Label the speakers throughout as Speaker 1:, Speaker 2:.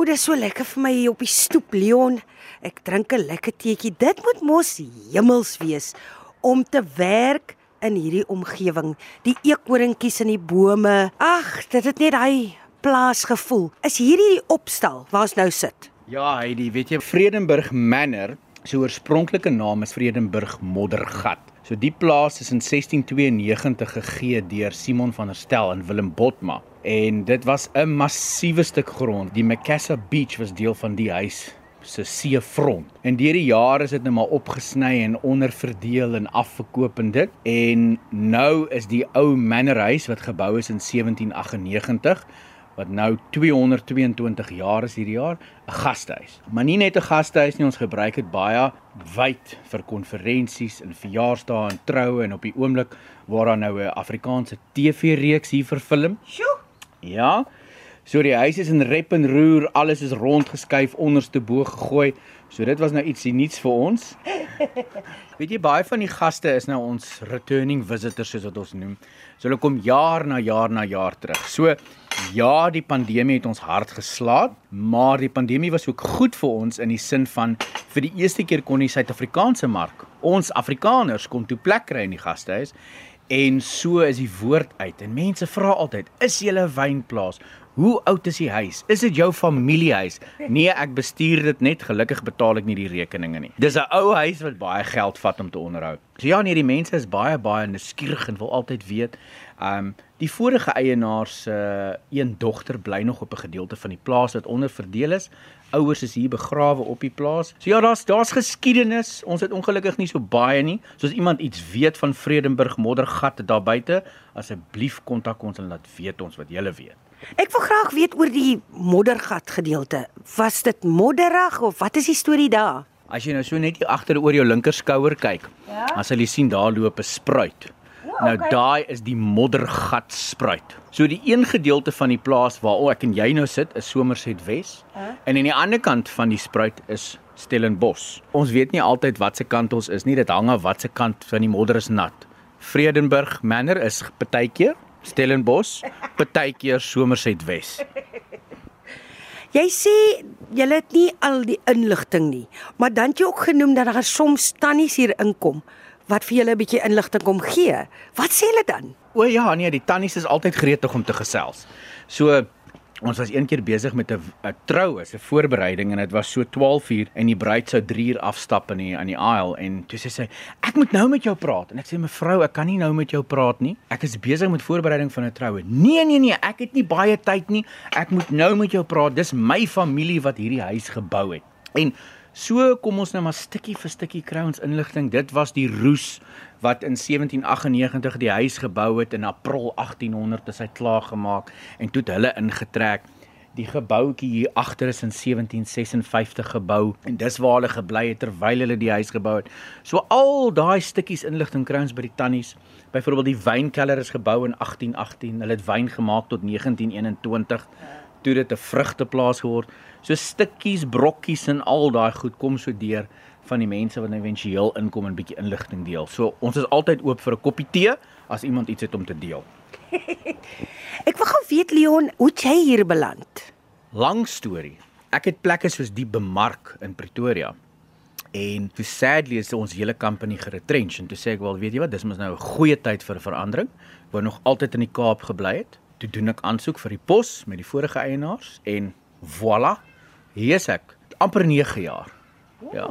Speaker 1: O, dis so lekker vir my hier op die stoep, Leon. Ek drink 'n lekker teetjie. Dit moet mos hemels wees om te werk in hierdie omgewing. Die eekoringkies in die bome. Ag, dit het net daai plaasgevoel. Is hierdie die opstal waar ons nou sit?
Speaker 2: Ja, Heidi, weet jy Vredenburg Manor, sy oorspronklike naam is Vredenburg Moddergat. So die plaas is in 1692 gegee deur Simon van der Stel en Willem Botma en dit was 'n massiewe stuk grond. Die Macassar Beach was deel van die huis se seefront. En deur die jare is dit nou maar opgesny en onderverdeel en afverkoop en dit. En nou is die ou manorhuis wat gebou is in 1798 wat nou 222 jaar is hierdie jaar, 'n gastehuis. Maar nie net 'n gastehuis nie, ons gebruik dit baie wyd vir konferensies en verjaarsdae en troue en op die oomblik waar daar nou 'n Afrikaanse TV-reeks hier verfilm.
Speaker 1: Sjoe.
Speaker 2: Ja. So die huis is in rep en roer, alles is rondgeskuif, onderste bo gegooi. So dit was nou ietsie nuuts vir ons. Weet jy baie van die gaste is nou ons returning visitors soos wat ons noem. So hulle kom jaar na jaar na jaar terug. So ja, die pandemie het ons hard geslaan, maar die pandemie was ook goed vir ons in die sin van vir die eerste keer kon die Suid-Afrikaanse mark, ons Afrikaners kon toe plek kry in die gastehuis. En so is die woord uit en mense vra altyd, is jy 'n wynplaas? Hoe oud is die huis? Is dit jou familiehuis? Nee, ek bestuur dit net. Gelukkig betaal ek nie die rekeninge nie. Dis 'n ou huis wat baie geld vat om te onderhou. So ja, nee, die mense is baie baie nuuskierig en wil altyd weet. Um die vorige eienaars se uh, een dogter bly nog op 'n gedeelte van die plaas wat onderverdeel is. Ouers is hier begrawe op die plaas. So ja, daar's daar's geskiedenis. Ons het ongelukkig nie so baie nie. So as iemand iets weet van Vredenburg moddergat daar buite, asseblief kontak ons en laat weet ons wat jy weet.
Speaker 1: Ek wil graag weet oor die moddergat gedeelte. Was dit modderig of wat is die storie daar?
Speaker 2: As jy nou so net hier agter oor jou linker skouer kyk,
Speaker 1: Ja?
Speaker 2: dan sal jy sien daar loop 'n spruit. Nou daai is die moddergat spruit. So die een gedeelte van die plaas waar oh, ek en jy nou sit is Somerset Wes. En aan die ander kant van die spruit is Stellenbosch. Ons weet nie altyd wat se kant ons is nie. Dit hang af wat se kant van die modder is nat. Vredenburg Manor is partykeer Stellenbosch, partykeer Somerset Wes.
Speaker 1: Jy sê jy het nie al die inligting nie, maar dan het jy ook genoem dat daar soms tannies hier inkom wat vir julle 'n bietjie inligting kom gee. Wat sê hulle dan?
Speaker 2: O ja, nee, die tannies is altyd gretig om te gesels. So ons was een keer besig met 'n troue, 'n voorbereiding en dit was so 12 uur en die bruid sou 3 uur afstap in die aan die aisle en toe sê sy ek moet nou met jou praat en ek sê mevrou ek kan nie nou met jou praat nie. Ek is besig met voorbereiding van 'n troue. Nee nee nee, ek het nie baie tyd nie. Ek moet nou met jou praat. Dis my familie wat hierdie huis gebou het. En So kom ons nou maar stukkie vir stukkie kry ons inligting. Dit was die roes wat in 1798 die huis gebou het in April 1800 is hy klaar gemaak en toe het hulle ingetrek. Die gebouetjie hier agter is in 1756 gebou en dis waar hulle gebly het terwyl hulle die huis gebou het. So al daai stukkies inligting kry ons by die tannies. Byvoorbeeld die wynkelder is gebou in 1818. Hulle het wyn gemaak tot 1921 toe dit 'n vrugteplaas geword. So stukkies, brokkies en al daai goed kom so deur van die mense wat éventueel inkom en 'n bietjie inligting deel. So ons is altyd oop vir 'n koppie tee as iemand iets het om te deel.
Speaker 1: Ek wil gou weet Leon, hoe jy hier beland?
Speaker 2: Lang storie. Ek het plekke soos die bemark in Pretoria. En toe sadly is ons hele company geretrench en toe sê ek wel, weet jy wat, dis mos nou 'n goeie tyd vir verandering. Ek wou nog altyd in die Kaap gebly het. Toe doen ek aansoek vir die pos met die vorige eienaars en voilà, hier is ek. amper 9 jaar. Ja.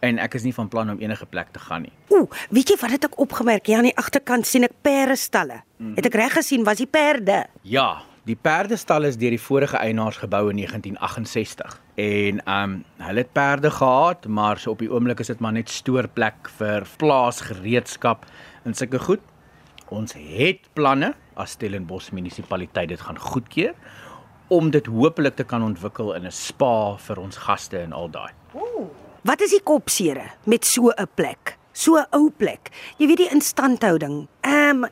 Speaker 2: En ek is nie van plan om enige plek te gaan nie.
Speaker 1: Ooh, weet jy wat het ek opgemerk? Hier aan die agterkant sien ek perdestalle. Mm. Het ek reg gesien was die perde?
Speaker 2: Ja, die perdestal is deur die vorige eienaars gebou in 1968. En um hulle het perde gehad, maar so op die oomblik is dit maar net stoorplek vir plaasgereedskap en sulke goed. Ons het planne as Stellenbosch munisipaliteit dit gaan goedkeur om dit hopelik te kan ontwikkel in 'n spa vir ons gaste en al daai.
Speaker 1: Wat is die kopsere met so 'n plek? So 'n ou plek. Jy weet die instandhouding. Ehm um,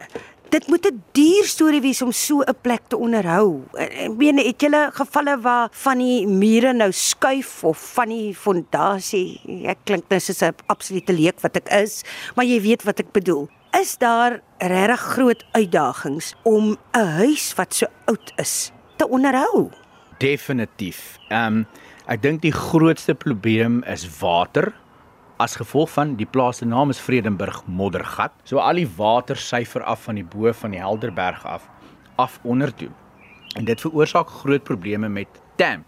Speaker 1: dit moet 'n duur storie wees om so 'n plek te onderhou. Ek meen het julle gevalle waar van die mure nou skuif of van die fondasie. Ek klink nou soos 'n absolute leek wat ek is, maar jy weet wat ek bedoel. Is daar regtig groot uitdagings om 'n huis wat so oud is te onderhou?
Speaker 2: Definitief. Ehm um, ek dink die grootste probleem is water as gevolg van die plaas se naam is Vredenburg Moddergat. So al die water syfer af van die bo van die Helderberg af af onder toe. En dit veroorsaak groot probleme met damp.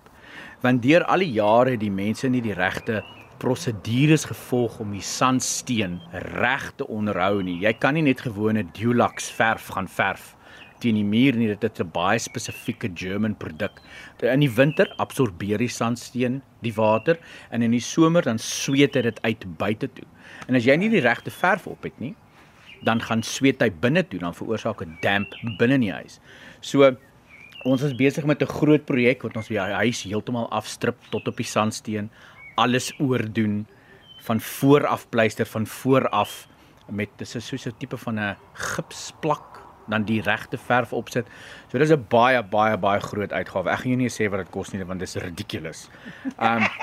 Speaker 2: Want deur al die jare die mense nie die regte prosedures gevolg om die sandsteen reg te onderhou nie. Jy kan nie net gewone Dulux verf gaan verf teen die muur nie. Dit is 'n baie spesifieke German produk. In die winter absorbeer die sandsteen die water en in die somer dan sweet dit uit buite toe. En as jy nie die regte verf op het nie, dan gaan sweet hy binne toe, dan veroorsaak dit damp binne in die huis. So ons is besig met 'n groot projek wat ons die huis heeltemal afstrip tot op die sandsteen, alles oordoen van vooraf pleister van vooraf met dis so 'n tipe van 'n gipsplak dan die regte verf opsit. So dis 'n baie baie baie groot uitgawe. Ek gaan jou nie sê wat dit kos nie want dit is ridiculous. Um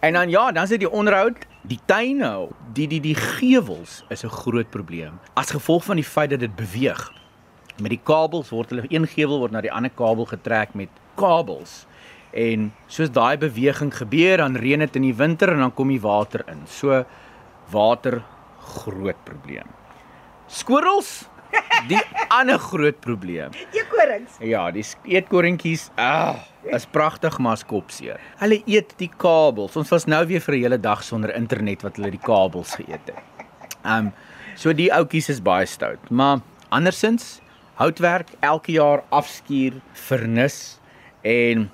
Speaker 2: En dan ja, dan is dit die onderhoud, die tuine, die die die gewels is 'n groot probleem. As gevolg van die feit dat dit beweeg. Met die kabels word hulle een gewel word na die ander kabel getrek met kabels. En soos daai beweging gebeur, dan reën dit in die winter en dan kom die water in. So water groot probleem. Squirrels Die ander groot probleem.
Speaker 1: Eetkorings.
Speaker 2: Ja, die eetkorentjies, ah, is pragtig maar as kopseer. Hulle eet die kabels. Ons was nou weer vir 'n hele dag sonder internet wat hulle die kabels geëet het. Ehm um, so die ouetjies is baie stout, maar andersins houtwerk elke jaar afskuur, vernis en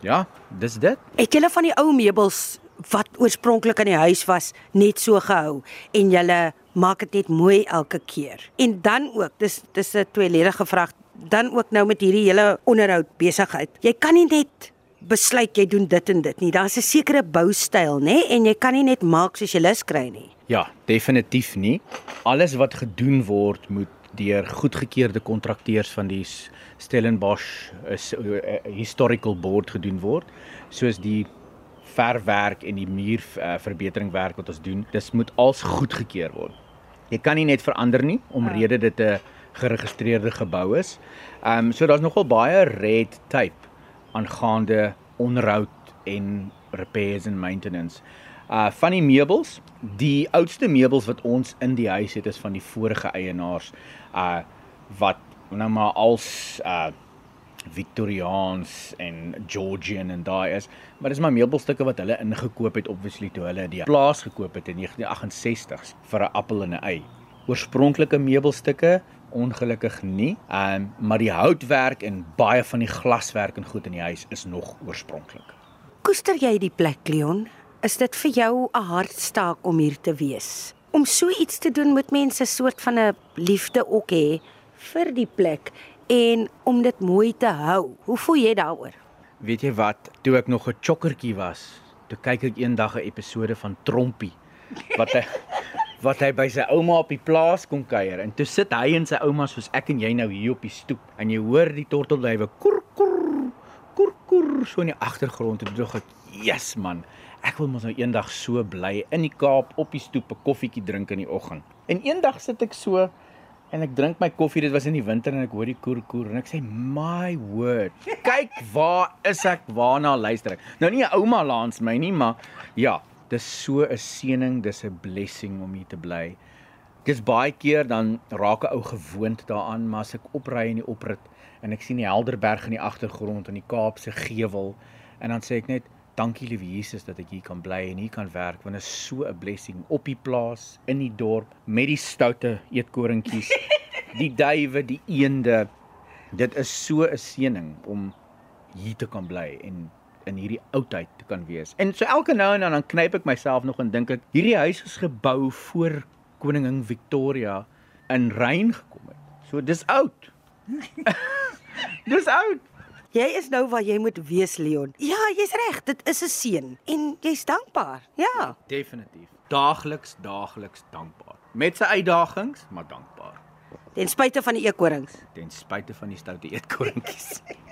Speaker 2: ja, dis dit.
Speaker 1: Het julle van die ou meubels wat oorspronklik in die huis was net so gehou en julle maak dit net mooi elke keer. En dan ook, dis dis 'n tweeledige vraag, dan ook nou met hierdie hele onderhoud besigheid. Jy kan nie net besluit jy doen dit en dit nie. Daar's 'n sekere boustyl, nê, en jy kan nie net maak soos jy lus kry nie.
Speaker 2: Ja, definitief nie. Alles wat gedoen word moet deur goedgekeurde kontrakteurs van die Stellenbosch is uh, uh, historical board gedoen word, soos die verfwerk en die muur uh, verbetering werk wat ons doen, dis moet als goedgekeur word. Jy kan nie net verander nie omrede ja. dit 'n geregistreerde gebou is. Ehm um, so daar's nogal baie red tape aangaande onderhoud en repairs and maintenance. Uh van die meubels, die oudste meubels wat ons in die huis het is van die vorige eienaars uh wat nou maar als uh Victoriaans en Georgian en daai is, maar dis maar meubelstukke wat hulle ingekoop het obviously toe hulle die plaas gekoop het in 1968s vir 'n appel en 'n ei. Oorspronklike meubelstukke ongelukkig nie, um, maar die houtwerk en baie van die glaswerk en goed in die huis is nog oorspronklik.
Speaker 1: Koester jy die plek, Leon? Is dit vir jou 'n hartstaak om hier te wees? Om so iets te doen moet mense 'n soort van 'n liefde ook hê vir die plek en om dit mooi te hou. Hoe voel jy daaroor?
Speaker 2: Weet jy wat, toe ek nog 'n chokkertjie was, toe kyk ek eendag 'n episode van Trompie wat hy wat hy by sy ouma op die plaas kom kuier en toe sit hy en sy ouma soos ek en jy nou hier op die stoep en jy hoor die tortelduwe koer so in die agtergrond en dog ek, "Yes man, ek wil mos nou eendag so bly in die Kaap op die stoep 'n koffietjie drink in die oggend." En eendag sit ek so En ek drink my koffie, dit was in die winter en ek hoor die koer koer en ek sê my word. Kyk waar is ek? Waarna luister ek? Nou nie 'n ouma langs my nie, maar ja, dis so 'n seëning, dis 'n blessing om hier te bly. Dis baie keer dan raak 'n ou gewoond daaraan, maar as ek opry in die oprit en ek sien die Helderberg in die agtergrond en die Kaapse gewel en dan sê ek net Dankie liewe Jesus dat ek hier kan bly en hier kan werk want dit is so 'n blessing op die plaas, in die dorp met die stoute eetkorentjies, die duwe, die eende. Dit is so 'n seëning om hier te kan bly en in hierdie oudheid te kan wees. En so elke nou en dan dan knyp ek myself nog en dink ek hierdie huis is gebou voor koningin Victoria in Rein gekom het. So dis oud. dis oud.
Speaker 1: Jy is nou waar jy moet wees, Leon. Ja, jy's reg, dit is 'n seën en jy's dankbaar. Ja,
Speaker 2: definitief. Daagliks, daagliks dankbaar. Met sy uitdagings, maar dankbaar.
Speaker 1: Ten spyte van die eekorings.
Speaker 2: Ten spyte van die stoute eetkorings.